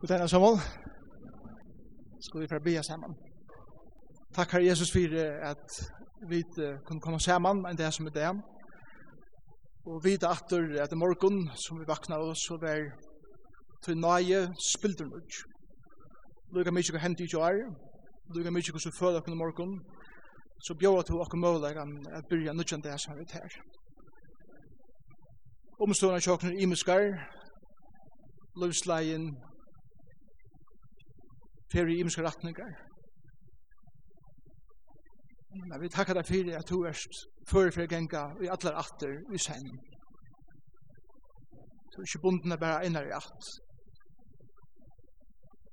God dag, Samuel. Skal vi fra bia sammen. Takk, Herre Jesus, for at vi kunne komme sammen enn det som er det. Og vi da atter at i morgen som vi vakna oss og var til nøye spilder nødt. Lukka mykje hva hendt i kjær, lukka mykje hva som føler okken i morgen, så bjør at du akkur mulig at byrja nødjan det som er det her. Omstående kjøkken er imiskar, løvsleien, fer i imiske retninger. Men vi takkar deg fyrir at du erst fyrir fyrir genga i allar atter i sen. Du er ikke bunden er bare einar i att.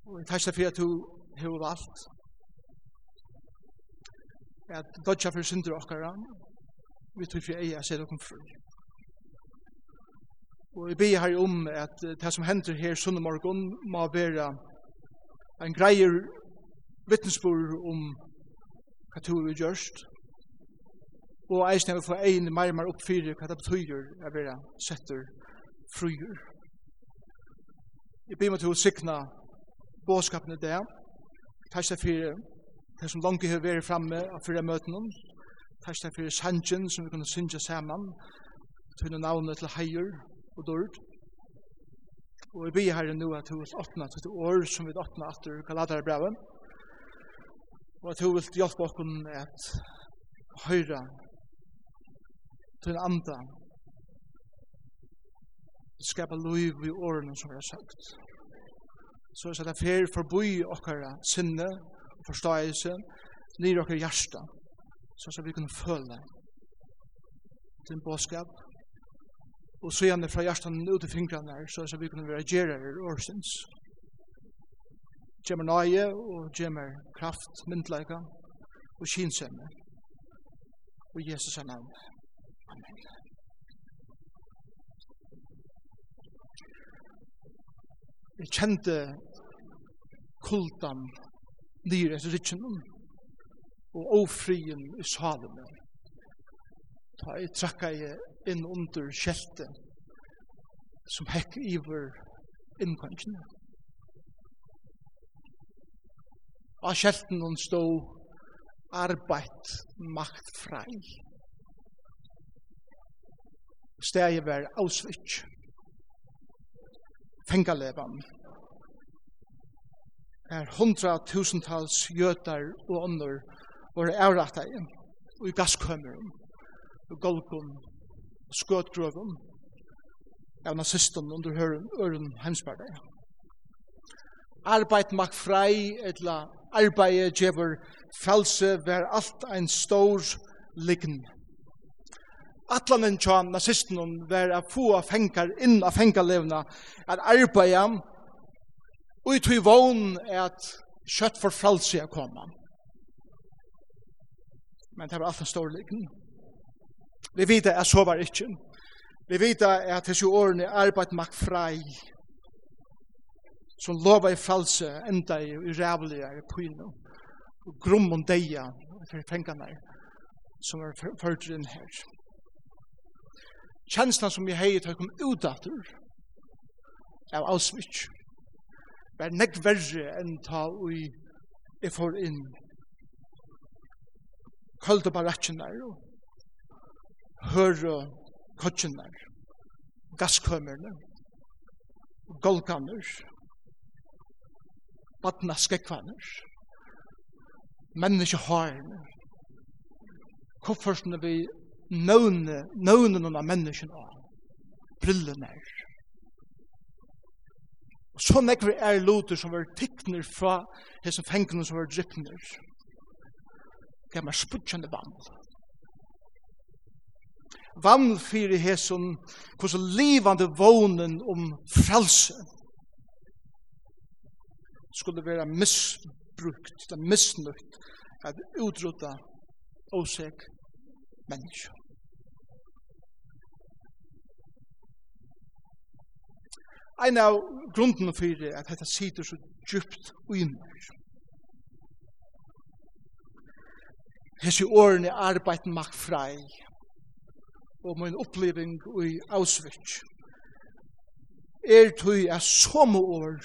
Og vi takkar deg fyrir at du hefur valgt at dodja fyrir synder okkara vi tog fyrir eia seg okkom fru. Og vi bygger her om at det som hender her sunne morgon må være en greier vittnesbord om hva to vi gjørst, og eisen jeg vil få egnet mer og mer opp hva det betyr å være setter fryer. Jeg ber meg til å sikne båskapen i det, takk deg for det som langt har vært fremme av fyrre møtene, takk deg for sangen som vi kunne synge sammen, til navnet til heier og dørd, Og vi ber herre nå at du vil åpne til det år som vi åpne etter Galaterbrevet. Og at du vil hjelpe oss at høyre til en andre skapa liv i årene som vi har sagt. Så er det fer forbi okkara sinne, og forståelse, nir okkara hjärsta, så vi kan føle din bådskap, og så gjerne fra hjertan ut i fingrene her, så, så vi kunne være gjerere årsins. Gjemmer nøye og gjemmer kraft, myndleika og kinsemme. Og Jesus er navn. Amen. Jeg kjente kultan nyr etter ritsjennom og ofrien i salene. Da jeg trakka jeg inn under kjeltet som hekk iver innkongene. Og kjelten hun stå arbeid makt frei. Stegi var Auschwitz. Fengalevan. Er hundra tusentals jøtar og ånder var avrattet og i gasskømmeren og golgum og av nazisten under øren heimspartei. Arbeid mak frei, etla arbeid djever frelse, var alt ein stor lign. Atlanen tja nazisten ver a få fengar inn av fengarlevna, at arbeid ui tui vogn at kjøtt for frelse er koma. Men det var alt en stor lign. Vi vet at så var ikkje. Vi vet at hese årene er arbeid mak frei, som lova i false enda i rævliga i pynu, og grum og deia for fengene som er ført inn her. Kjenslan som jeg heit har kom ut av Auschwitz var nekk verre enn ta ui jeg får inn kølde barakken der og høre kottjener, gasskømerne, golkaner, badna skekvaner, menneskeharene, koffersene vi nøvne, nøvne noen av menneskene av, brillene er. Og så nekver er loter som var tikkner fra hessen fengene som var drippner. Det er mer spudgjende band vann fyrir hesum hvordan livande vånen om frelse skulle være misbrukt, det misnukt at utrota ósek mennesker. Ein av grunden fyrir at dette sitter så djupt uinner. Hesi årene arbeid makt frei, og min oppleving i Auschwitz er tui er somme år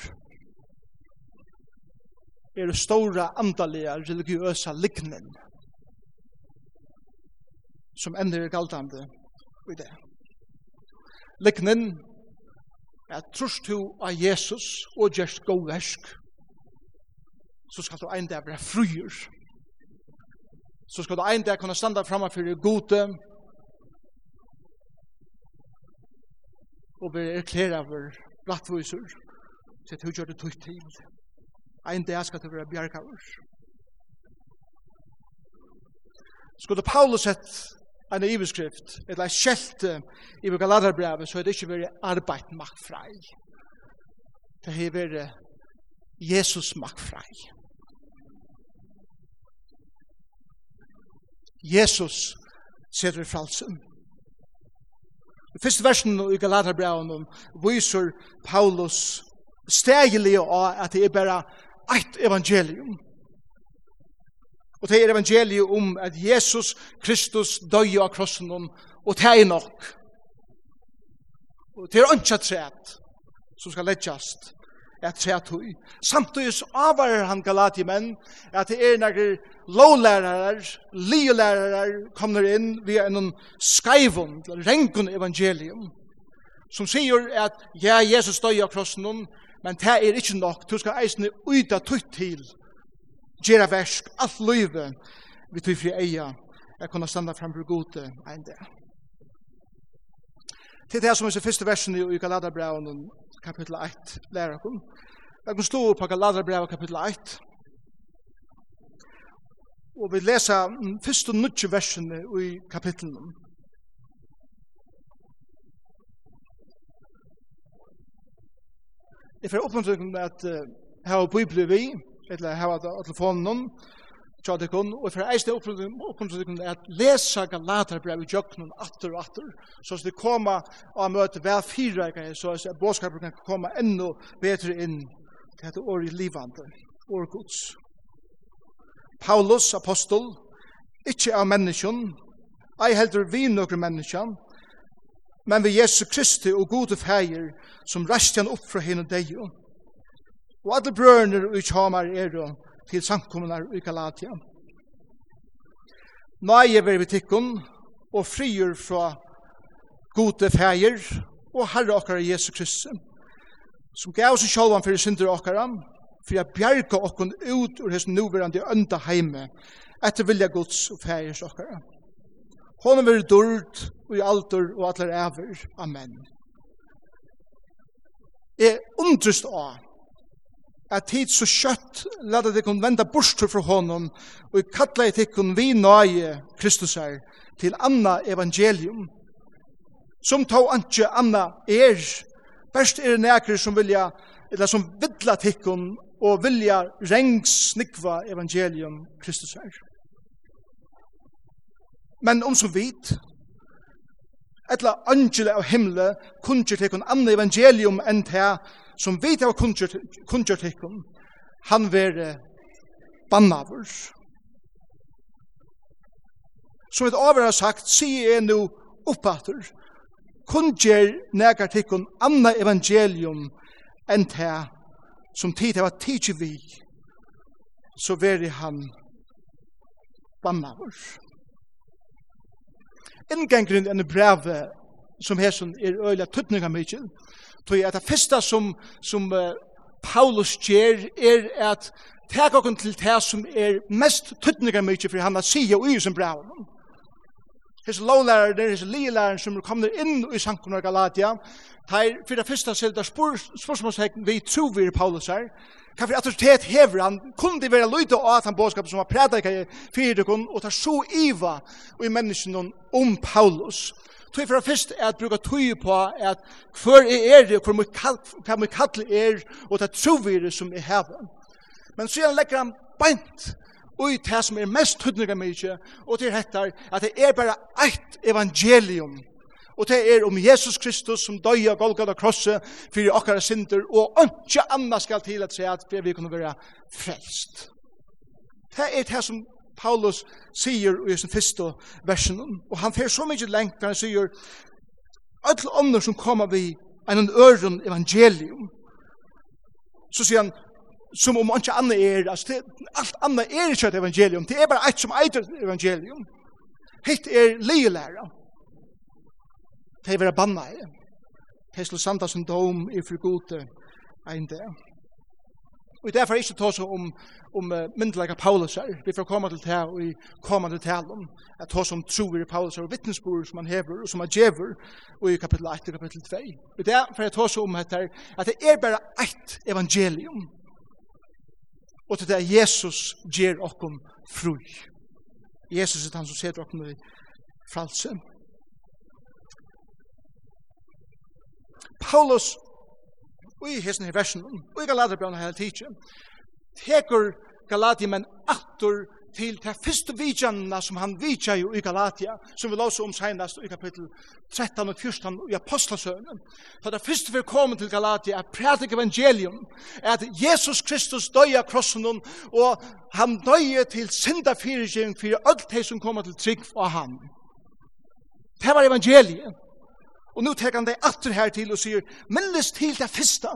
er stora andalega religiøsa liknen som ender er galdande i det. Liknen er trus to av Jesus og gjerst god versk så skal du ein dag være fruer så skal du ein dag kunne standa framme for gode og blir erklæra for rattviser, så du gjør det tøyt til. Ein dag skal du være bjergavur. Skulle Paulus sett en iveskrift, et en skjelte i Galaterbrevet, så er det ikke vært arbeid maktfrei. Det har vært Jesus maktfrei. Jesus setter fralsen. Fyrst versen i Galaterbraun viser Paulus stegelig av at det er bare eit evangelium. Og det er evangeliet om at Jesus Kristus døy av krossen og det er nok. Og det er ønsket som skal leggjast Er er at hui. Samtidig så avvarer han Galatimenn at det er nægir lovlærere, lielærere kommer inn via en skaivun, rengun evangelium, som sier at ja, Jesus døy av krossen, men det er ikke nok, du skal eisne uida tutt til, gjera versk, alt løyve, vi tog fri eia, jeg kunne standa fram for gode enn det. Til det som er første versen i Galatabraun kapittel 1 lærer okkur. Jeg kan stå på Galaterbrevet kapittel 1. Og vi leser først og nødvendig versene i kapittelen. Jeg får oppmuntringen at uh, her er Bibelen vi, eller her er telefonen, tjadikon, og for eisne det er at lesa Galaterbrev i jöknun atter og atter, så at det koma av møte vel fyra så at bådskapen kan koma enda bedre inn til dette året i livande, året gods. Paulus, apostol, ikkje av menneskjon, ei heldur vi nokre menneskjon, men vi Jesu Kristi og gode feir som rastjan opp fra henne deio. Og alle brønner og utjamar er og til samkommunar i Galatia. Nøye ver vi tikkun og frigjur fra gode feir og herre okkar Jesu Kristi, som gav oss sjálvan fyrir synder okkara, fyrir a bjerga okkun ut ur hans nuverandi ønda heime, etter vilja Guds og feir okkar. Hon er dord og i alder og allar æver. Amen. Jeg undrust av at tid så kjøtt lade de kun venda bostur fra honom, og i kattla i tikkun vi nøye Kristus her til anna evangelium, som tå anki anna er, best er nekri som vilja, eller som vidla tikkun og vilja rengs snikva evangelium Kristus her. Men om så vidt, etla angele av himle, kunnkje tikkun anna evangelium enn til som vi har kunngjort hikken, han var bannavur. Som et over har sagt, sier jeg nå oppater, kunngjør negar anna evangelium enn det som tid var tidsi vi, så veri han bannavur. Inngengren enn brevet som hesson er øyla tuttninga mykje, Tog at det første som, som uh, Paulus gjør er at teg okken til det som er mest tydninga mykje for han at sige og i som brev. Hes lovlærer, der hes lilærer som kommer inn i Sankt og Galatia, her for det første selv der spørsmålstegn vi tror vi er Paulus her, hva for autoritet hever han, kunne det være løyde av at han bådskap som har prædika i fyrdekon, og tar så iva og i menneskene om Paulus tog fra først at bruka tog på at hver er er det, hva mitt kall er, og det trovire som er hever. Men så gjerne legger han beint ui det som er mest tydninga mykje, og til hettar at det er bare eitt evangelium, og det er om Jesus Kristus som døy av Golgata krosset fyrir okkara synder, og ikke anna skal til at se at vi kunne være frelst. Det er det som Paulus sier i sin første versen, og han fer så mykje lengt når han sier alle ånder som kommer vi en øren evangelium, så sier han, som om ikke annet er, altså, det, alt annet er ikke et evangelium, det er bare et som eit evangelium. Hitt er leielæra. Det er vera banna i. Det er slå samtans en dom i frugute ein det. Og i derfor er ikke tås om, om uh, myndelige Paulus her. Vi får komme til det og og i kommende tale om at tås om troer i Paulus her, og vittnesbord som han hever, og som han djever, og i kapittel 1 og kapittel 2. Og det er tås om at det, at det er bare ett evangelium, og til det er Jesus gjer okkom fru. Jesus er han som ser okkom i fralse. Paulus og i hesten i versen, og i Galaterbjørn hele tiden, teker Galatia men attor til de første vidjanene som han vidjar jo i Galatia, som vi låser om senast i kapittel 13 og 14 i Apostelsøvnen. Så det første vi kommer til Galatia er prædik evangelium, er at Jesus Kristus døg av krossen, og han døg til syndafyrigjen for alt de som kommer til trygg av ham. Det var evangeliet. Og nu tek han deg atter her til og sier, minnes til det første,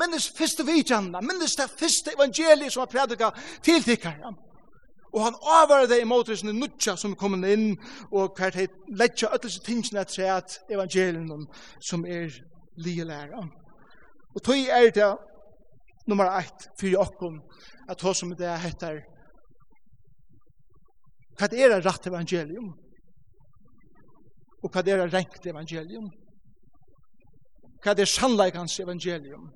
minnes første vidjanna, minnes det første evangeliet som har prædika til tikkara. Og han avvarer det imot det sinne nutja som kom inn, og hver tid letja ötelse tingene etter at evangelien som er lige læra. Og tog er det nummer 1 fyrir okkom, at hos som det heter, hva er det rett evangelium? Og hva er det rengt evangelium? hva det er sannleikans evangelium,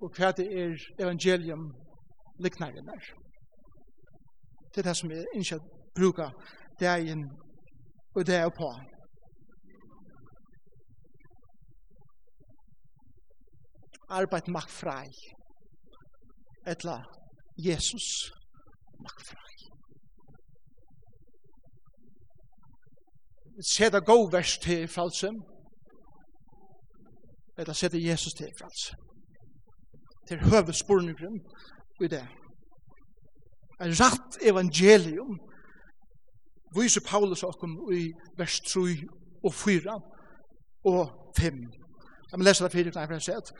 og hva det er evangelium liknare mer. Det er det som jeg ikke bruker dagen og det er på. Arbeid makt frei, etla Jesus makt frei. Seda gov vers til falsum, eller sette Jesus til frals. Til høvespornigrum i det. En rett evangelium viser Paulus okkom i vers 3 og 4 og 5. Jeg må lese det fyrir knæfra sett.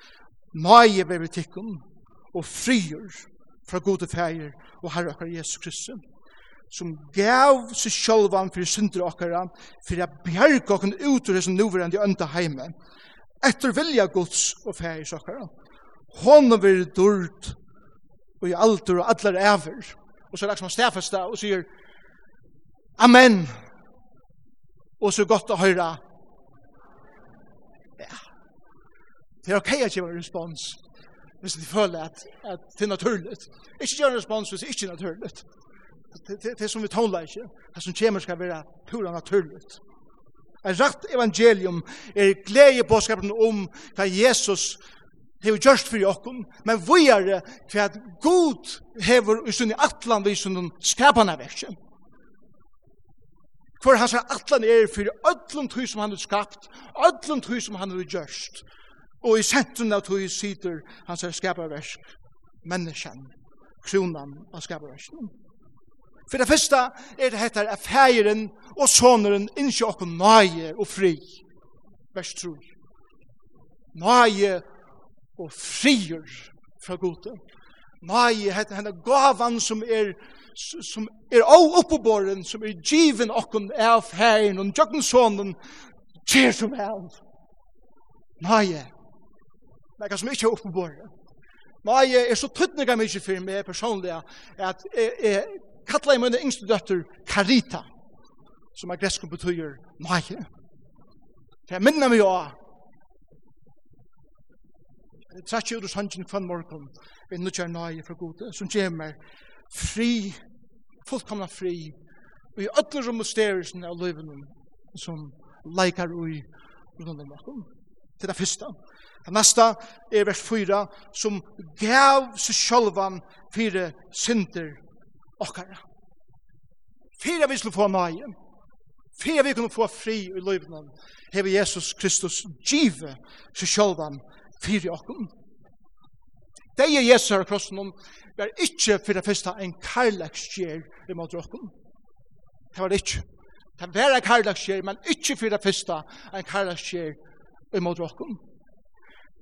Nøye vever tikkum og frier fra gode feir og herre okkar Jesus Kristus som gav seg sjálvan fyrir synder okkara fyrir a bjerg okkara ut ur hesson nuverandi ønda heime etter vilja Guds og fær i. Hon vil durt og i alder og allar æver. Og så er det som han stafesta og sier Amen. Og så godt å høre. Ja. Det er ok at jeg en respons. Hvis de føler at, at det er naturligt. Ikke gjør en respons hvis det ikke er naturligt. Det, det, det er som vi tåler ikke. Det som kommer skal være pura naturligt. Et rett evangelium er glede påskapen om hva Jesus hever gjørst for jokken, men vi er hva at God hever i sunn i atlan vi sunn skapana vekkje. Hvor hans atlan er for öllum tøy som han har skapt, öllum tøy som han har gjørst, og i sentrum av tøy sider hans skapana versen, menneskjen, kronan av skapana versk. For det første er det hette at feiren og soneren innsjå okkur nøye og fri. Vers 3. Nøye og frier fra gode. Nøye hette henne gavan som er som er av oppoboren, som er given okkur av feiren og jokken sonen, kjer som av. Nøye. er som ikke er oppoboren. Nei, er så tøttnega mykje for meg personlig at jeg, jeg kattla i mine yngste døtter Karita, som er gresk og betyr nøye. For jeg minner meg av Jeg trekker ut hos hansin kvann morgen ved nødgjør nøye fra gode, som gjemmer fri, fullkomna fri, og i ødler og mysterien av løyven som leikar ui rundt om morgon, til det fyrsta. Det neste er vers 4, som gav seg sjolvan fire synder okkara. Fyra vi skulle få nøye, fyra vi kunne få fri i løyvnum, hever Jesus Kristus give seg sjálvan fyra okkum. Det er Jesus her krossen om, det er ikke for det første en karlaksgjer i måte okkum. Det var det ikke. Det var en karlaksgjer, men ikke for det første en karlaksgjer i måte okkum.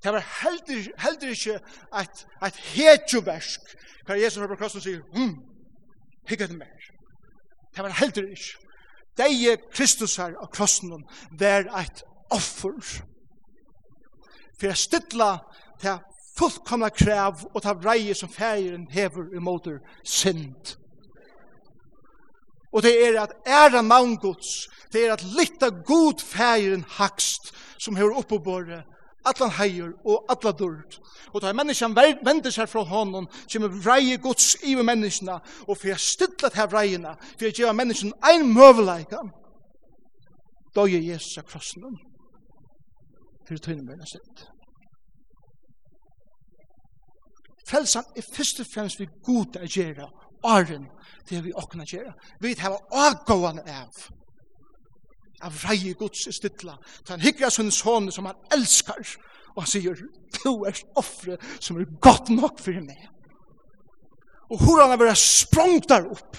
Det var heldur, heldur ikke et, et hetjoversk, hva Jesus har på krossen og sier, hm, hygget mer. Det var heldur ikke. Deie Kristus her av krossen var et offer. For jeg stytla til fullkomna krev og ta vreie som fægeren hever imot synd. Og det er at æra maungods, det er at litta god fægeren hakst som hever oppåbore allan heier og alla dörd. Og da menneskene vender seg fra hånden, som er vreie gods i menneskene, og for jeg stidlet her vreiene, for jeg gjør menneskene ein møveleika, da gjør Jesus av krossen for tøyne mine sitt. Frelsan er først og fremst vi god å gjøre, åren, det vi åkna gjøre. Vi har avgående av av reie Guds stytla. Så han hyggja sin son som han elskar, og han sier, du er offre som er godt nok for meg. Og hvor han har vært sprongt der opp,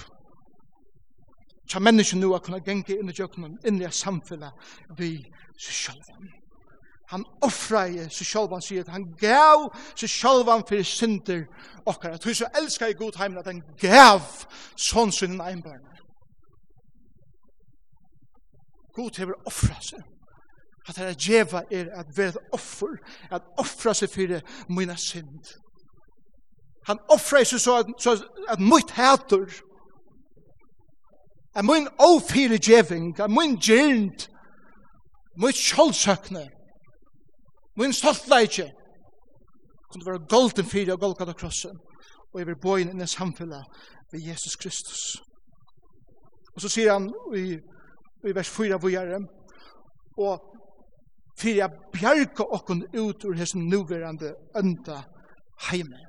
så menneskjen nu har kunnet genge inn i jøkkenen, inn i samfunnet, vi sjalvan. Han offra i seg han sier at han gav seg sjálvan fyrir synder okkar. At hun så elskar i god heimen at han gav sånn sin einbarn. God hever offra seg. At det er djeva er at være et offer, at offra seg fyrir mina synd. Han offra seg så at, så at mitt hætur, at min ofyre djeving, at min gjernd, mitt kjoldsøkne, min stoltleitje, kunne være golden fyrir og golgata krossen, og jeg vil bo inn i samfunnet ved Jesus Kristus. Og så sier han i i vers 4 vågjere, og fyrir jeg bjerga okkon ut ur hessen nuverande ønda heime.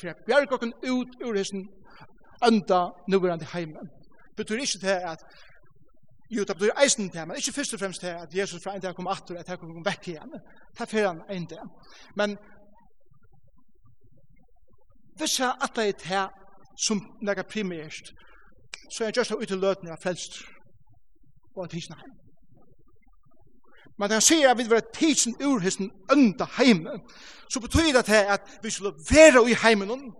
Fyrir jeg bjerga okkon ut ur hessen ønda nuverande heime. Betyr ikke det at Jo, det betyr eisen til, men ikke først og fremst til at Jesus fra en dag kom atter, at han kom vekk igjen. Det er fyrir han en dag. Men hvis jeg atter er til som lager primært, så er jeg just ut av løtene av frelst og han tidsen heim. Men han sier at vi var tidsen ur hesten ønda heim, så betyr det til at vi skulle være i heimen,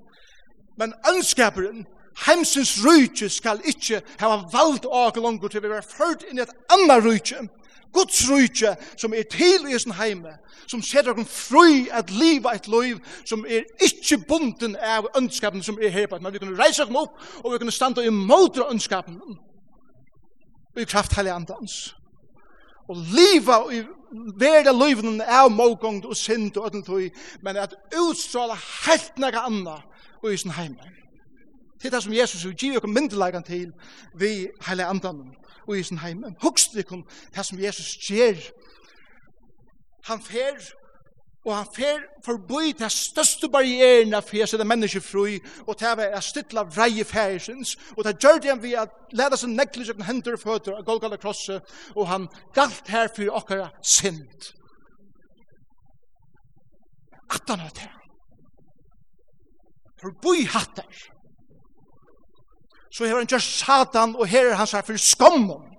men ønskaperen, heimsens rujtje skal ikkje hava valgt åke langt til vi var ført inn i et anna rujtje, Guds rujtje som er til i hesten heime, som setter oss fri at liva et liv som er ikkje bunden av ønskapen som er her, men vi kunne reise oss opp og vi kunne standa imot ønskapen i kraft heilig andans. Og liva i verda livnen av mågong og synd og ødel men at utstråla helt nega anna og i sin heime. Det er det som Jesus vil gi okkur myndelagan til vi heilig andan og i sin heime. Hugst vi kun det som Jesus gjer Han fer Og han fer forbi til største barrieren av fyrir seg mennesker fri, og til å stytla vrei færsins, og til gjør det vi at leda seg neklig seg hender og føtter av Golgata krosse, og han galt her fyrir okkara sind. At han hatt her. Forbi hatter. Så her han gjør satan, og her er han seg fyrir skommen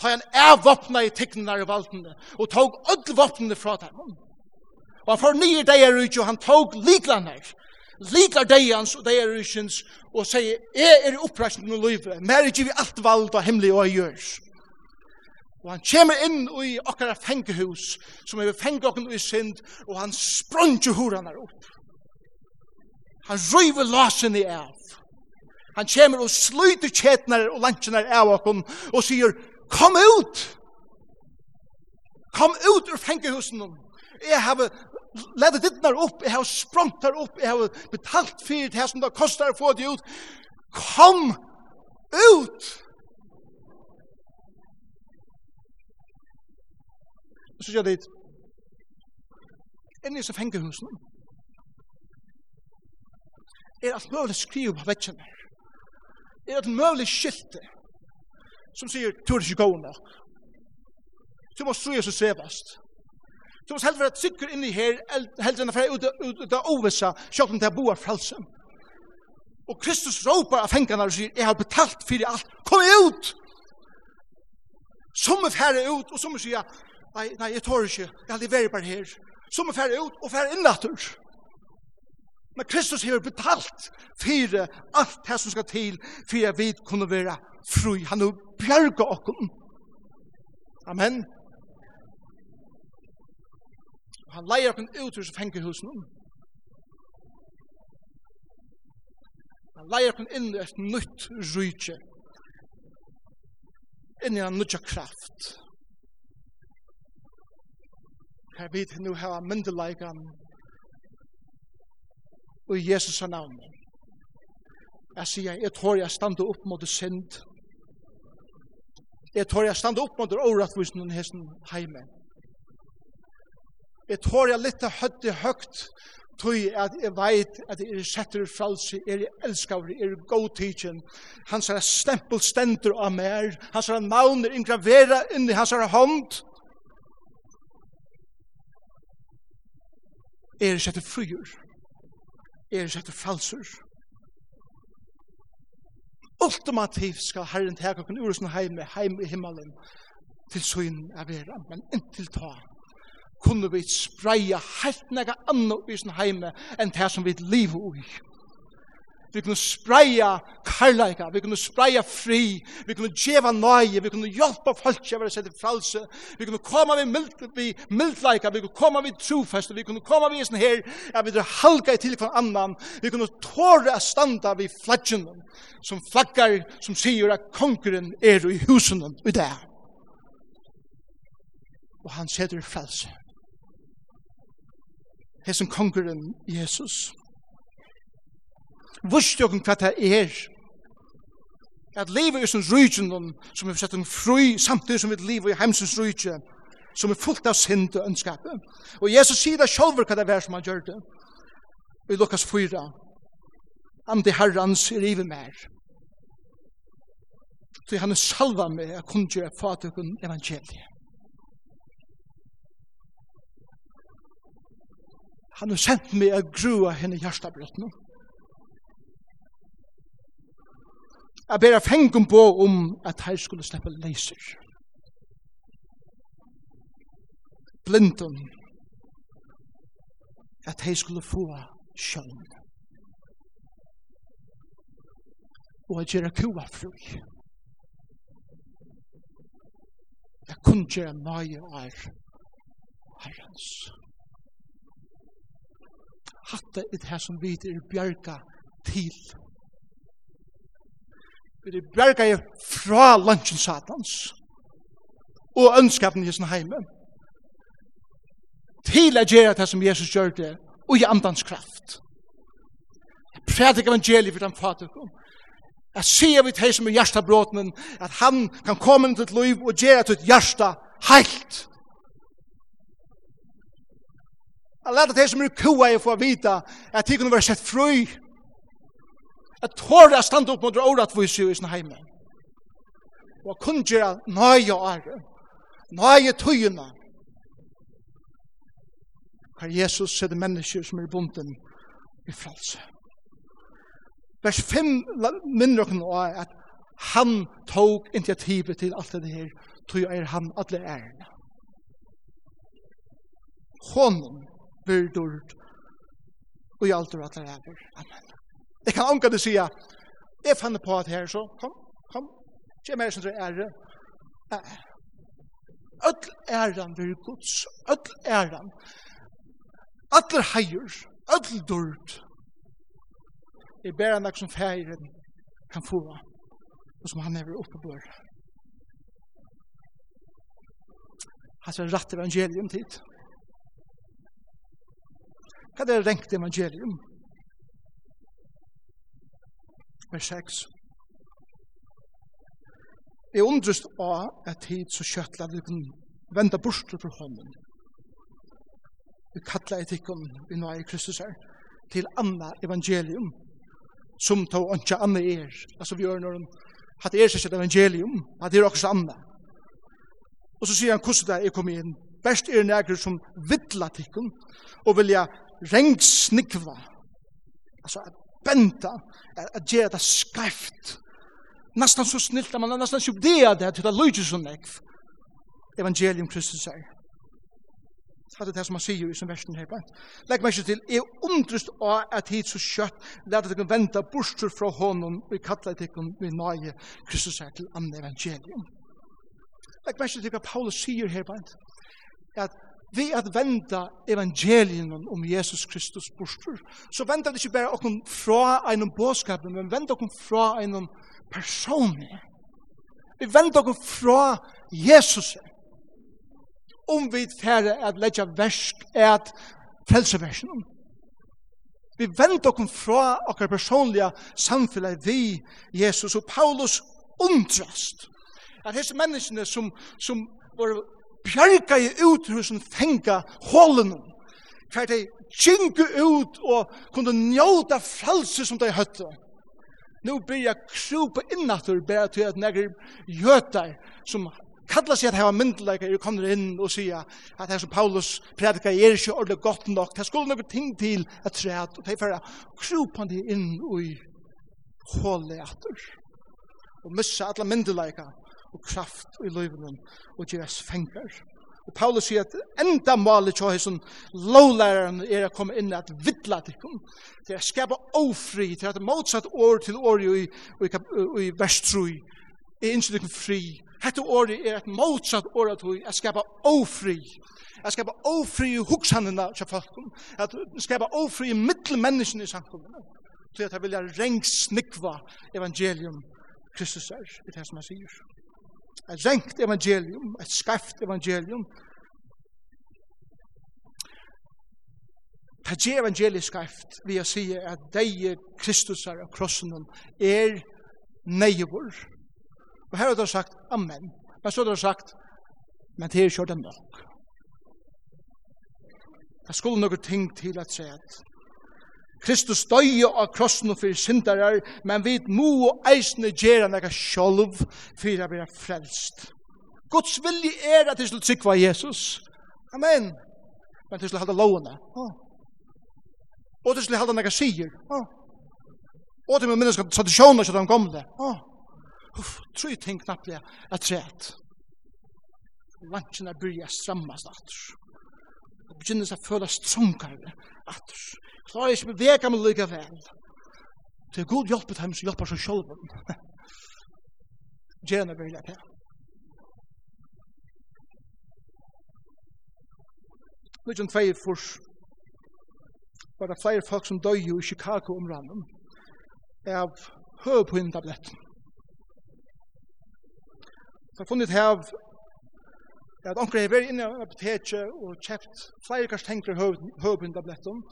ta han avvåpna i tignene i valtene, og tog ødel våpnene fra dem. Og han får nye deier ut, og han tog liklaner, likar deians og deier utsins, og sier, jeg er oppresten og livet, mer er vi alt vald og hemmelig og gjørs. Og han kommer inn i okkara fengehus, som er fengt og i synd, og han sprunger horan opp. Han røyver lasen i av. Han kommer og sluter kjetner og lantjener av okken, og sier, Kom ut! Kom ut ur fengehusen! Jeg har ledet ditt dittnar opp, jeg har sprongt her opp, jeg har betalt fyrir det her som det koster å få det ut. Kom ut! Så sier jeg dit, enn i så fengehusen, er alt mulig skriv på vekkene, er alt mulig skilte, som sier, du er ikke god nok. Du må så Jesus sevast. Du må helst være sikker inni her, helst enn fra ut av ovissa, sjokk om det boar frelsen. Og Kristus råpar av fengene og sier, jeg har betalt fyrir alt, kom ut! Som er færre ut, og som er sier, nei, nei, jeg tår ikke, jeg har leveret bare her. Som er fære ut, og inn innatur. Men Kristus har betalt fyrir alt det som skal til, fyrir at vi kunne være fri. Han har bjerget okken. Amen. Han leier okken ut ur fengehusen. Han leier okken inn i et nytt rydtje. Inn i en nytt kraft. Her vidt nu hava myndelagan og i Jesus navn. Jeg sier, jeg tror jeg stande opp mot synd. Jeg tar jeg stande opp mot årettvisen og hesten heime. Jeg tar jeg litt høtt i høgt tog at jeg veit at jeg setter fralse, jeg elskar, jeg er god tidsen. Han sier stempel stender av mer, han sier navn er ingravera inni hans er hånd. Jeg setter fryer, jeg setter fralser ultimativt skal Herren teka okken ur sin heim, heim i himmelen, til søyn er vera, men inntil ta, kunne vi spreia helt nega anna i sin heim enn det som vi lever i vi kunne spreia karlaika, vi kunne spreia fri, vi kunne djeva nøye, vi kunne hjelpa folk til å være sett i fralse, vi kunne komme vi mild, vi mildleika, vi kunne komme vi trofeste, vi kunne komme vi sånn her, ja, vi kunne halga i til hver annan, vi kunne tåre a standa vi flaggen, som flaggar, som sier at konkurren er i husen i det. Og han setter fralse. Hesen kongren, Jesus, Vurst jo hva det er. At livet er som rydgen, som er sett en fri, samtidig som vi lever i heimsens rydgen, som er fullt av synd og ønskapet. Og Jesus sier det selv hva det er som han gjør det. I Lukas 4. Andi herrans er ive mer. Så han er salva med å kunne gjøre fatukun evangeliet. Han har sendt meg å grua henne hjertabrøttene. jeg ber fengum på om at her skulle slippe leiser. Blindun, at her skulle få sjøn. Og at gjøre kua fri. Jeg kunne gjøre nøye er herrens. Hatta er det her som vi er bjerga til vi berga jeg fra lunchen satans og ønskapen i sin heime til å gjøre det som Jesus gjør det og i andans kraft. Prædik evangeliet for den fatikon at sier vi til som er hjertabråten at han kan komme inn til et liv og gjøre til et hjerta heilt. At lærte til som er kua i få vite at de kunne være sett frøy Jeg tårer jeg stand opp mot det året vi ser i sin heime. Og kun gjør nøye året. Nøye tøyene. Her Jesus ser det mennesker som er bunden i fralse. Vers 5 minner dere nå at han tog initiativet til alt det her, tog er han alle ærene. Hånden blir dørt og i alt og alt alle ærer. Amen. Jeg kan omgå det sige, jeg fann på at her, så kom, kom, ikke mer som det ære. Öll æran vir Guds, öll æran, allir heier, öll dörd. Jeg ber han som færen kan få, og som han er oppe på. Han ser rett evangelium tid. Hva er det rengt evangelium? vers 6. Jeg undrest av at tid så kjøtla vi kan venda bort fra hånden. Vi kattla etikken vi nå er i Kristus her til anna evangelium som tog ikke anna er. Altså vi gjør når at er seg evangelium, at er også anna. Og så sier han hvordan det er kommet inn. Best er nægger som vittla tikkun og vilja rengsnikva. Altså at benta, at gjøre det skreft. Nastan så snilt, man er nastan så det det, til det lyder så nekv. Evangelium Kristus er. Det er det som han sier i sin versen her. Legg meg ikke til, jeg undrust av at hit så kjøtt, let dere vente borster fra hånden, og jeg kattler dere med nøye Kristus er til andre evangelium. Legg meg ikke til hva Paulus sier her, at vi at venda evangelien om Jesus Kristus bostur, så venda det ikke bare okken fra en båskap, men venda okken fra en person. Vi venda okken fra Jesus. Om vi færre at letja versk at frelseversen. Vi venda okken fra okkar personliga samfunnet vi Jesus og Paulus undrast. At hese menneskene som, som var bjarga i utrusen fenga hålen hver de kjingu ut og kunne njóta frelse som de høtte. Nå blir jeg krupa innatur bare til at negri jötar som kalla seg at hava myndleikar er kommer inn og sier at det som Paulus predikar er ikke ordentlig godt nok, det skulle noen ting til at træt, og de færre krupande inn og i hålet og missa alla myndleikar og kraft i løyvnen og gjøres fengar. Og Paulus sier at enda malet til hessen lovlæreren er å komme inn at vidla tikkum, til å skapa ofri, til at motsatt år til år i, i, i i vers 3, er innsikten fri. Hette året er et motsatt år at vi skapa ofri, Jeg skapa ofri i hugsanina til folk. at skapa ofri i mittelmennesken i samkommunen, til at jeg vilja rengsnikva evangelium Kristus er, i det som jeg sier et rengt evangelium, et skarft evangelium. Det er evangeliet skarft vi å si at de Kristus er av krossen er neivor. Og her har du sagt amen. Men så har du sagt men det er ikke det nok. Det skulle noen ting til at si at Kristus døye av krossen for syndarar, men vi må eisne gjere nekka sjolv for å være frelst. Guds vilje er at vi skal tryggva Jesus. Amen. Men vi skal halda lovene. Og vi skal halda nekka sier. Og til min minneska tradisjoner som de kom det. Uff, tru ting knapplega at træt. Lansjen er byrja strammast atter begynner å føle trunkere atter. Klarer ikke bevega meg lykke vel. Til god hjelp til dem som hjelper seg selv. Gjerne vil jeg til. Nidjan tvei furs var det flere folk som døy i Chicago om randen av høypøyntabletten. Det har funnet her at onker er vært inne i apoteket og kjøpt flere kanskje tenker høvbundabletten,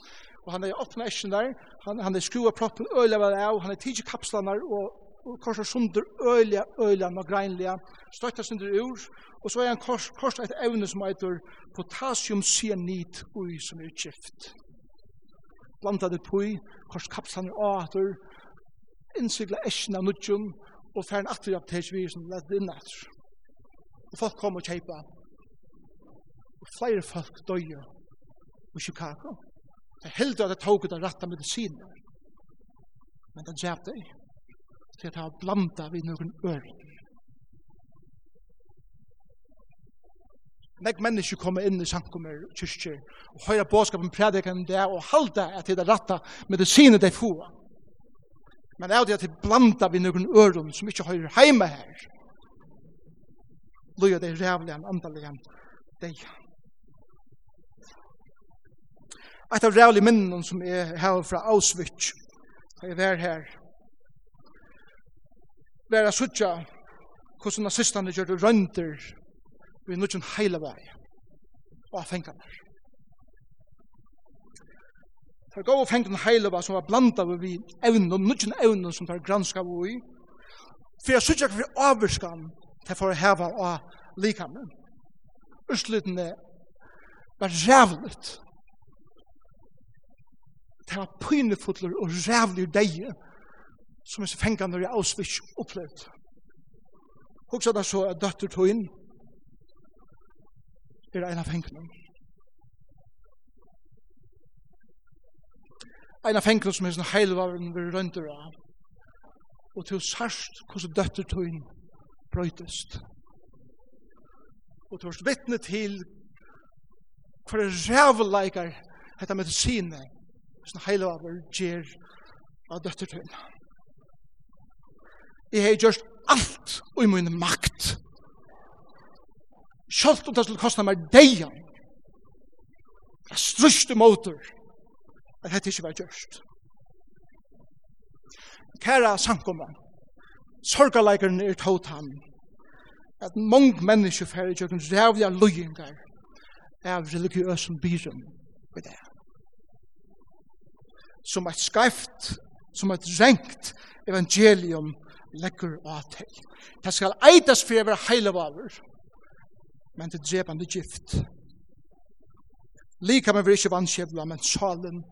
og han er åpnet ikke der, han, han er skruet proppen øyla vel av, han er tidlig kapslene og, og korset sunder øyelig, øyelig og greinlig, støttet sunder ur, og så er han kors, korset et evne som heter potassiumcyanid ui som er utskift. Blandet det på, korset kapslene og atter, innsikla eschen av nudjum, og færen atter i apotekvirisen, lett inn atter. Og folk kom og kjeipa og flere folk døye i Chicago. Det heldig at det tog av rette medisiner. Men det gjør det til at han blanda vi noen øren. Nek mennesker kommer inn i sankummer kyrkjer og høyre båskapen predikeren der og halda at det er rette medisiner de få. Men det er det at det blanda vi noen øren som ikke høyre heima her. Løy det er rævlig en andelig en deia et av rævlig minnen som er her fra Auschwitz, da jeg var her, var jeg suttja hvordan nazistene gjør det rønter vi nødgjøn heile vei og fengene. For gå og fengene heile vei som var blanda vi evnen, nødgjøn evnen som tar granska vi i, for jeg suttja for avvurskan til for å heve av likamene. Østlytene var rævligt det var pynefotler og rævlig deie som er fengan når jeg avsvits opplevd. Hoksa da så at døtter tog inn er en av fengene. En av fengene som er sånn heilvaren ved rønder av og til sørst hvordan døtter tog inn brøytest. Og til vittne til hver rævleikar hetta medicine sånn heile av vår gjer av døtter til. Jeg har gjort alt i min makt. Sjalt om det skulle kosta meg deian. Jeg strøste motor at dette ikke var gjørst. Kæra sankommer, sorgaleikeren er tått han, at mong mennesker færre gjør en rævlig løyingar av religiøsen byrum ved det som et skarft, som et rengt evangelium legger av til. Det skal eitas for å være heilevaver, men det drepande gift. Lika med vi ikke vanskjevla, men salen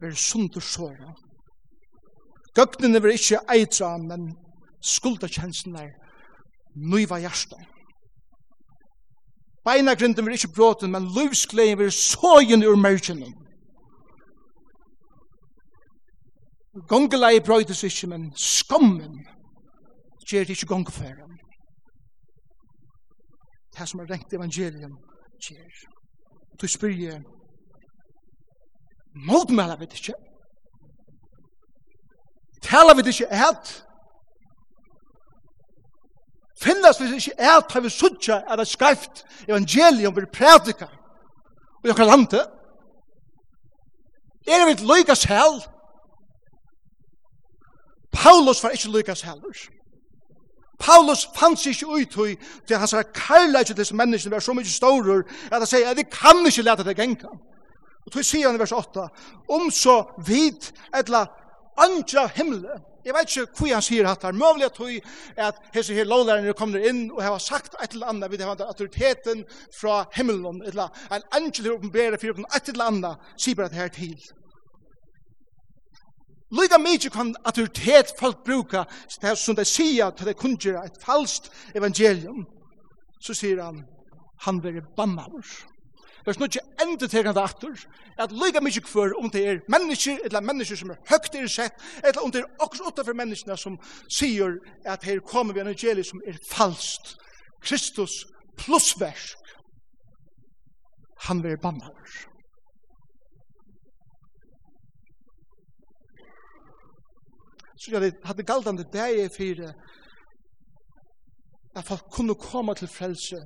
vil sundersåra. Gøgnene vil ikke eitra, men skuldakjensen er nøyva hjertet. Beina grinden vil ikke bråten, men livsgleden vil sågen ur mergenen. Gongelei brøydes ikke, men skommen gjør det ikke gongefæren. Det som er rengt evangelium gjør. Du spyrir, motmæla vi det ikke. Tala vi det ikke et. Finnas vi det ikke et, har vi suttja at det skreift evangelium vil prædika i okra lande? Er vi et løyga selv, Paulus var ikke lykkes heller. Paulus fanns ikke ut i til hans karlæg til disse menneskene var så mye stårer at han sier at vi kan ikke lete det genka. Og tog sier han i vers 8 om så vid etla andra himle Jeg vet ikke hva han sier hatt her. er mulig at hun at hese her lovlærerne kommer inn og har sagt et eller annet vid henne autoriteten fra himmelen eller en angel her oppenbærer for et eller annet sier bare det her til. Lyda mykje kan autoritet folk bruka det som de sier til de kunngjera et falskt evangelium, så sier han, han veri bannavur. Det er ikke enda til han atur, at lyga mykje kvar om det er mennesker, eller mennesker som er høgt i sett, eller om det er også utenfor menneskene som sier at her kommer vi evangelium som er falskt. Kristus plussversk. Han veri bannavur. så jeg hadde galdande i fire at folk kunne komme til frelse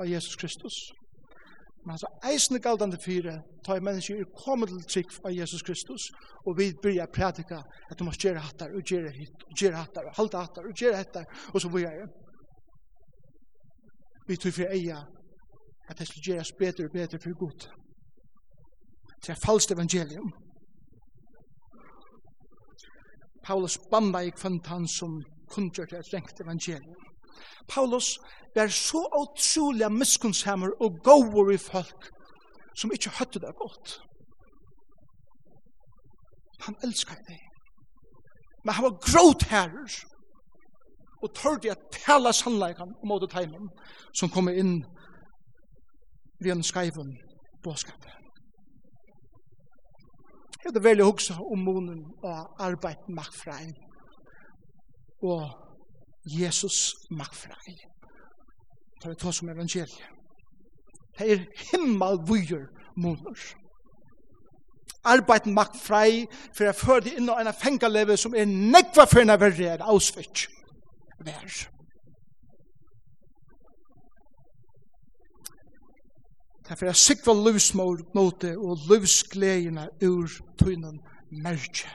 av Jesus Kristus. Men altså eisende galdande fire tar jeg mennesker i komme til trygg av Jesus Kristus og vi byrja prædika at du må gjøre hattar og gjøre hit og gjøre hattar og halda hattar og gjøre hattar og så vi jeg. vi tog for eia at det skulle gjøres bedre og bedre for god. Det er falskt evangelium. Paulus bamba i kvantan som kundgjør til et strengt evangelium. Paulus var så utrolig miskunnshemmer og gåver i folk som ikke høtte det godt. Han elskar det. Men han var gråt herrer og tørde at tala sannleikan om åter teimen som kom inn ved en skaiven båskapet. Jeg hadde veldig huksa om munnen og arbeid maktfrein. Og Jesus maktfrein. Det er det som evangeliet. Det er himmelvujer munner. Arbeid maktfrei for jeg fører det inn i en fengaleve som er nekva for en av verre er avsvitt. Vær. Det er for jeg sikva livsmåte og livsgledene ur tøynen merke.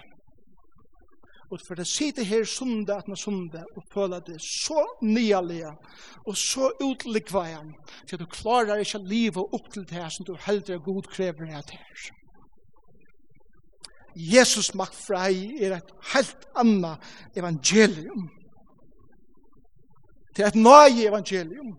Og for jeg sitter her sunde at man sunde og føler det så nyalige og så utlikvajan til at du klarar ikke livet opp til det som du heldur god krever det her. Jesus makt frei er et helt anna evangelium. Det er et nøye evangelium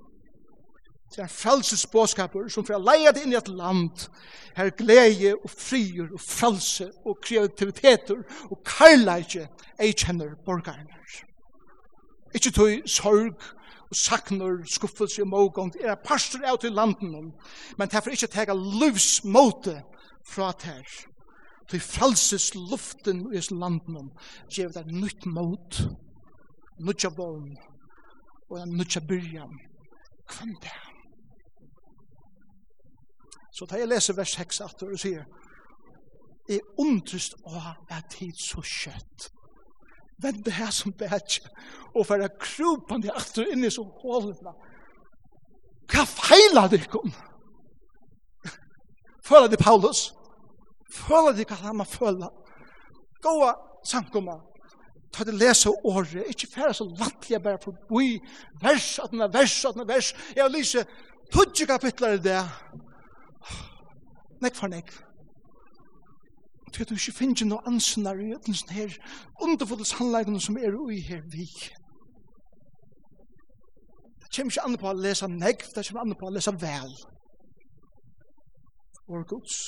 Det er frelses båskaper som får leie det inn i et land. Her glede og frier og frelse og kreativiteter og karlæge ei kjenner borgerne. Ikke tog sorg og sakner, skuffelse og mågånd er en pastor av til landen men derfor ikke tega livsmåte fra ter til frelses luften i landen gjev det nytt mot nytt av vogn og nytt av byrjan. Kvann det? Så tar jeg leser vers 6 at du sier, er undrist å ha tid så kjøtt. Vend det her som bedre, og for jeg krupan de inn i så hålna. Hva feiler det ikke om? Føler det Paulus? Føla de hva han må føla? Gåa sankoma, ta det lese året, Ikke færa så lantlige bare for boi, vers, at den er vers, at den er vers, jeg har lyst til tudje kapitler i det, nek for nek. Du vet du ikke finner noe ansynar i den sånn her underfulle sannleggene som er ui her vi. Det kommer ikke andre på å lese nek, det kommer andre på å lese vel. Vår gods.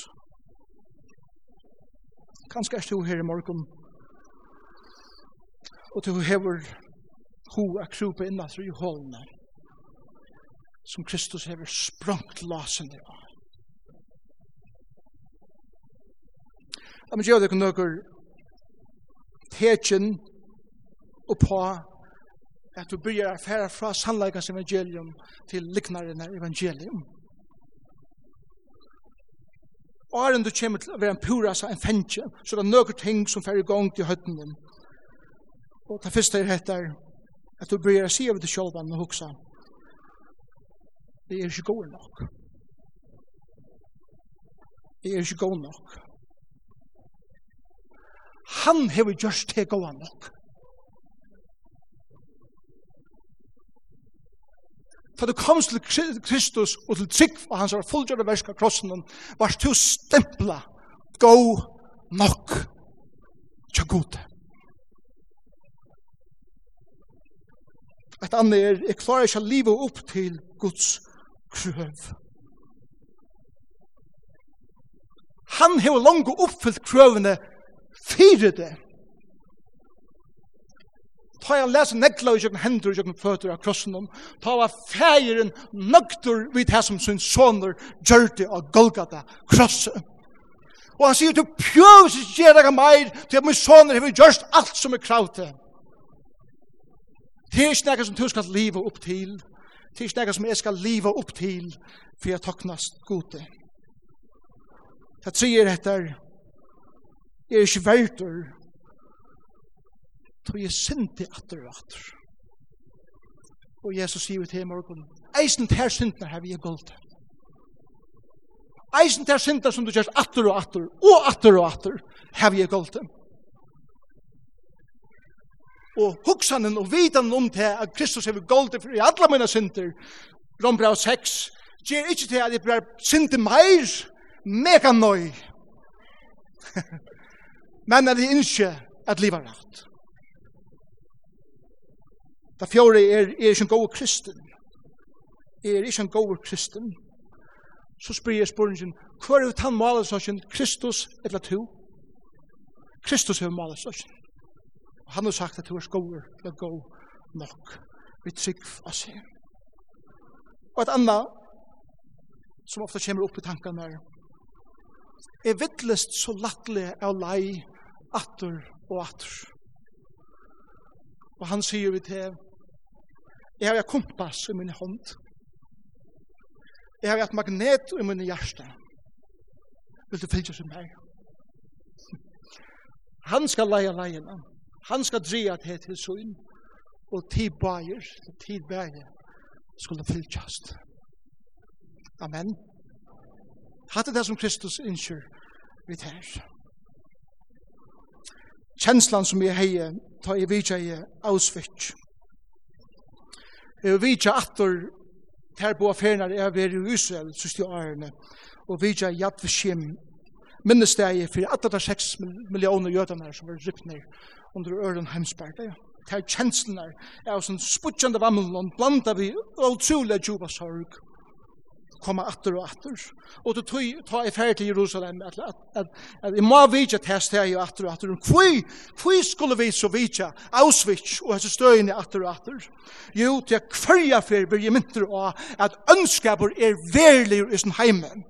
Kanskje er du her i morgen, og du hever ho hoa krupe innanfor i hålene, som Kristus hever sprangt lasen i av. Da må gjøre det noen tekjen og på at du byrjar affæra fra sannleikans evangelium til liknaren evangelium. Og er enn du kommer til å være en pura purasa, en fengje, så det er noen ting som fer i gang til høtten din. Og det første er etter at du byrjar å si over til kjølvann og hoksa. Det er ikke god nok. Det er ikke god nok. Han hever gjørst til gåa nok. For du kom til Kristus og til trygg og hans fullgjørte verska krossen var du stempla gå nok tja gode. Et annet er, jeg klarer ikke å live opp til Guds krøv. Han har langt oppfyllt krøvene Fyre det. Ta jeg lese negla i kjøkken hender i kjøkken føtter av krossen om. Ta var feiren nøkter vid det som sin soner gjør det av Golgata krossen. Og han sier, du pjøs ikke gjør deg meir, til at min soner har gjørst alt som er krav til. Det er ikke noe som du skal leve opp til. Det er ikke noe som jeg skal leve opp til, for jeg taknast gode. Jeg sier etter, Jeg er ikke verdur, tog jeg syndi atter og atter. Og Jesus sier til morgen, eisen til syndene har vi guldt. Eisen til syndene som du gjør atter og atter, og atter og atter, har vi guldt. Og hoksanen og vitan om til at Kristus har vi guldt for i alle mine synder, Rombrau 6, gjør ikke til at jeg blir syndi meir, mega nøy. men at de ikke at livet er rett. Da fjore er, er ikke en god kristen. Er ikke en god kristen. Så spyr jeg spørningen, hva er det han maler seg Kristus eller to? Kristus er maler seg Og han har sagt at du er skoer eller god nok. Vi trygg av seg. Og et annet som ofte kommer opp i tankene er, er vittlest så lattelig av lei atter og atter. Og han sier vi til, jeg har et kompass i min hånd. Jeg har et magnet i min hjerte. Vil du fylgja som meg? Han skal leie leiene. Han skal dreie til til søgn. Og tid bager, tid bager, skulle fylgjast. Amen. Hatt det som Kristus innskjer vi tærs kjenslan som jeg heie, ta i vidtja i Auschwitz. Jeg vidtja attor ter på affærene jeg har vært i Israel siste årene, og vidtja i Yad Vishim, minnestegi for alle de 6 millioner jødene som var rypt ned under øren heimsberg. Ja. Det er kjenslen der, er som spudgjende vammelen, blanda vi utrolig djupa sorg, komme atter og atter. Og du tog ta i ferd til Jerusalem, at, at, at, at jeg må vidja test steg og atter og atter. Hvor, hvor skulle vi så vidja Auschwitz og hese støyene atter og atter? Jo, til hverja fer blir jeg mynter av at ønskaper er verlig i sin heimen.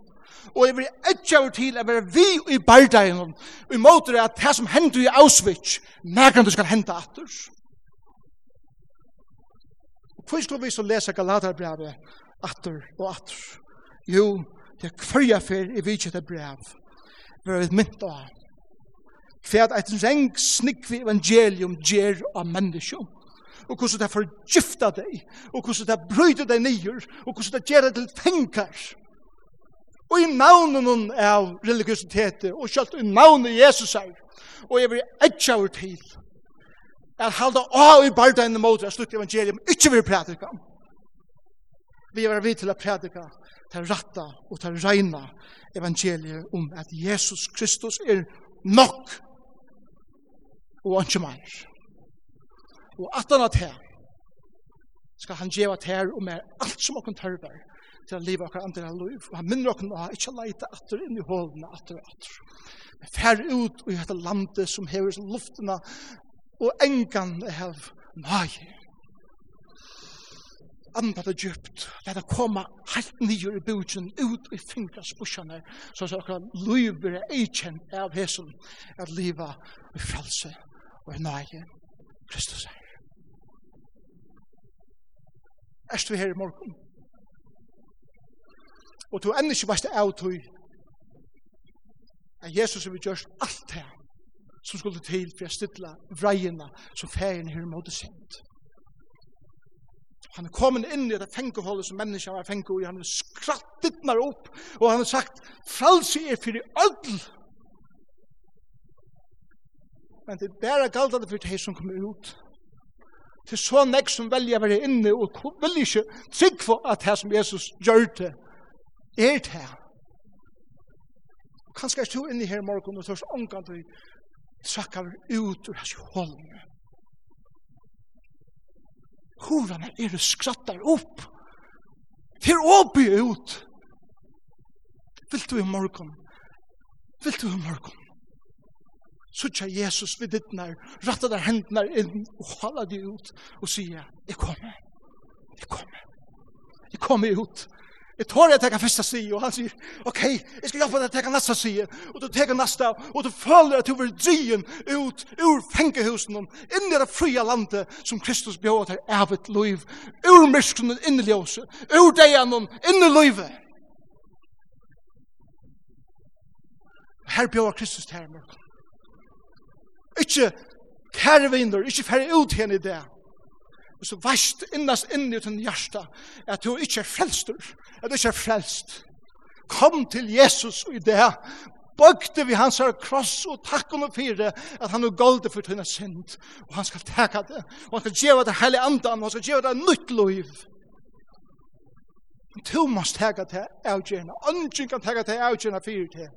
Og jeg vil ikke over til at være vi i bardagen, og i måter at det som hender i Auschwitz, nærkant du skal hende atter. Hvor skulle vi så lese Galaterbrevet atter og atter. Jo, det er kvarja fyr i vidtje til brev. Vi har mynt av. Kvært eit reng snikvi evangelium gjer av menneskjum. Og hvordan det forgifta deg, og hvordan det brøyde deg nyer, og hvordan det gjer deg til tenkar. Og i navnen av religiositetet, og kjalt i navnet Jesus er, og jeg vil etja over til, at halda av i bardein mot, at slutt evangelium, ikke vil prædika om. Vi er vidt til å prædika til ratta og til reina evangeliet om at Jesus Kristus er nok og ikke mer. Og at han at her skal han gjeva til her og mer alt som åkken tørver til å leve okkar andre liv. Og han minner åkken å ha ikke leite atter inn i hålene atter og atter. Men fær ut og i dette landet som hever luftene og engan hev nøye andat det djupt, let det komme helt nye i bøtjen, ut i fingrasbussene, så så akkurat lyver er eikjent av hesson, at liva i frelse og i nøye Kristus er. Er du her i morgen? Og du enn ikke veist av tog at Jesus har gjort alt det som skulle til for å stille vreiene som ferien her måtte sendt. Han er kommet inn i det fengeholdet som mennesker var fengt i. Han er skrattet meg opp, og han har sagt, frelse er for i ødel. Men det er bare galt at det for de som kommer ut. Det er så nek som velger å være inne, og vil ikke trygg for at det som Jesus gjør det, er det her. Kanskje jeg stod inne her i morgen, og tørst omgang til trakkar ut ur hans hållene. Horene er det skrattar upp. Fyr åpi ut. Vill du i morgon? Vill du i morgon? Sucha Jesus vid ditt när ratta där händerna in och hålla dig ut och säga, jag kommer, Jag kommer, jag kommer ut. Jeg tar jeg tenker første side, og han sier, ok, jeg skal hjelpe deg å tenke neste side, og du tenker neste, og du føler at du vil dryen ut ur fengehusen, inn i det fria landet som Kristus bjør til evigt liv, ur myskene inn i ljøse, ur degen inn i livet. Her bjør Kristus til her mørken. Ikke kærvinner, ikke færre ut henne i det, og så veist innast inn i din hjärsta at du ikke er frelstur, at du ikke er frelst. Kom til Jesus og i det, bøgte vi hans her kross og takk om fire at han er golde for tøyne synd. Og han skal teka det og han skal gjeva det hele andan. Og han skal gjeva det nytt liv men du måst teka det avgjørende ungen kan teka det avgjørende fire til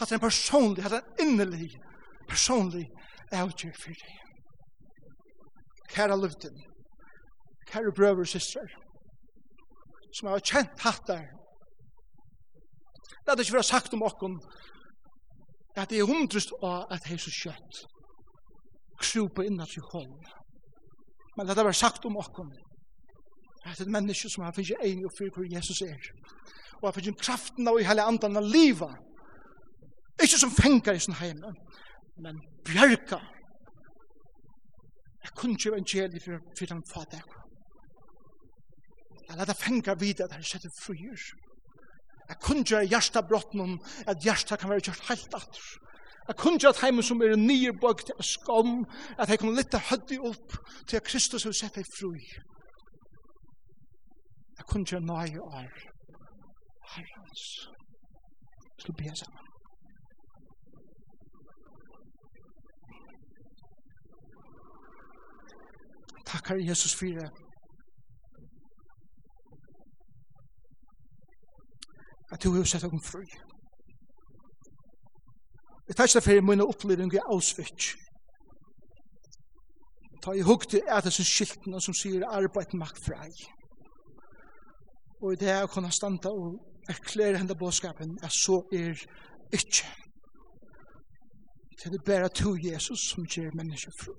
at det er en personlig at det er en innelig personlig avgjørende fire til kæra luften kære brøver og systrar, som har kjent hatt der. Det hadde ikke vært sagt om okken at det er hundrust av at det er så kjøtt krupa innan til hånd. Men det hadde vært sagt om okken at det er et menneske som har finnet enig og fyrt hvor Jesus er og har finnet kraften av i hele andan av livet ikke som fengar i sin heim, men bjerka. Jeg kunne ikke evangeliet for, for den fadet jeg Jeg lette fengar vite at han setter frier. Jeg kunne gjøre hjertabrotten at hjertet kan være gjort helt atter. Jeg kunne gjøre at som er nye bøk til skam, at jeg kunne lytte høddig opp til at Kristus har sett deg fri. Jeg kunne gjøre nøye år. Herrens. Skal vi be sammen? Herre Jesus for det at du har sett okken fri. Jeg tar ikke for mine oppleving i Auschwitz. Ta i hugg til et av sin skiltene som sier arbeid makt frei. Og i det er å kunne standa og erklære henne bådskapen at så er ikke. Det er bare to Jesus som gjør mennesker fri.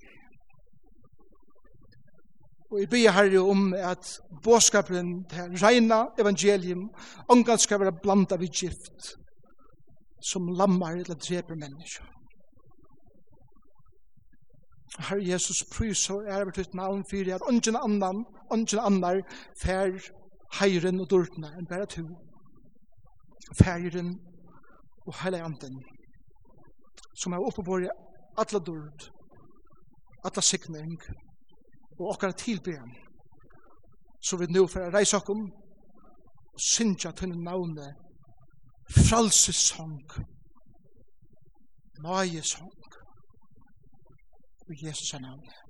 Og jeg ber herre om at båskapen, til reina evangelium, omgang skal være blanda vid gift, som lammar eller dreper mennesker. Herre Jesus, prys og er vårt ut navn fyrir at ungen annan, ungen annar, fær heiren og dårdene enn bare to. Færen og heilig anden, som er oppebåret atla dård, atla sikning, og okkar tilbyrjan. Så vi nu får reise okkom og synja til navne fralsesong, song og Jesus er.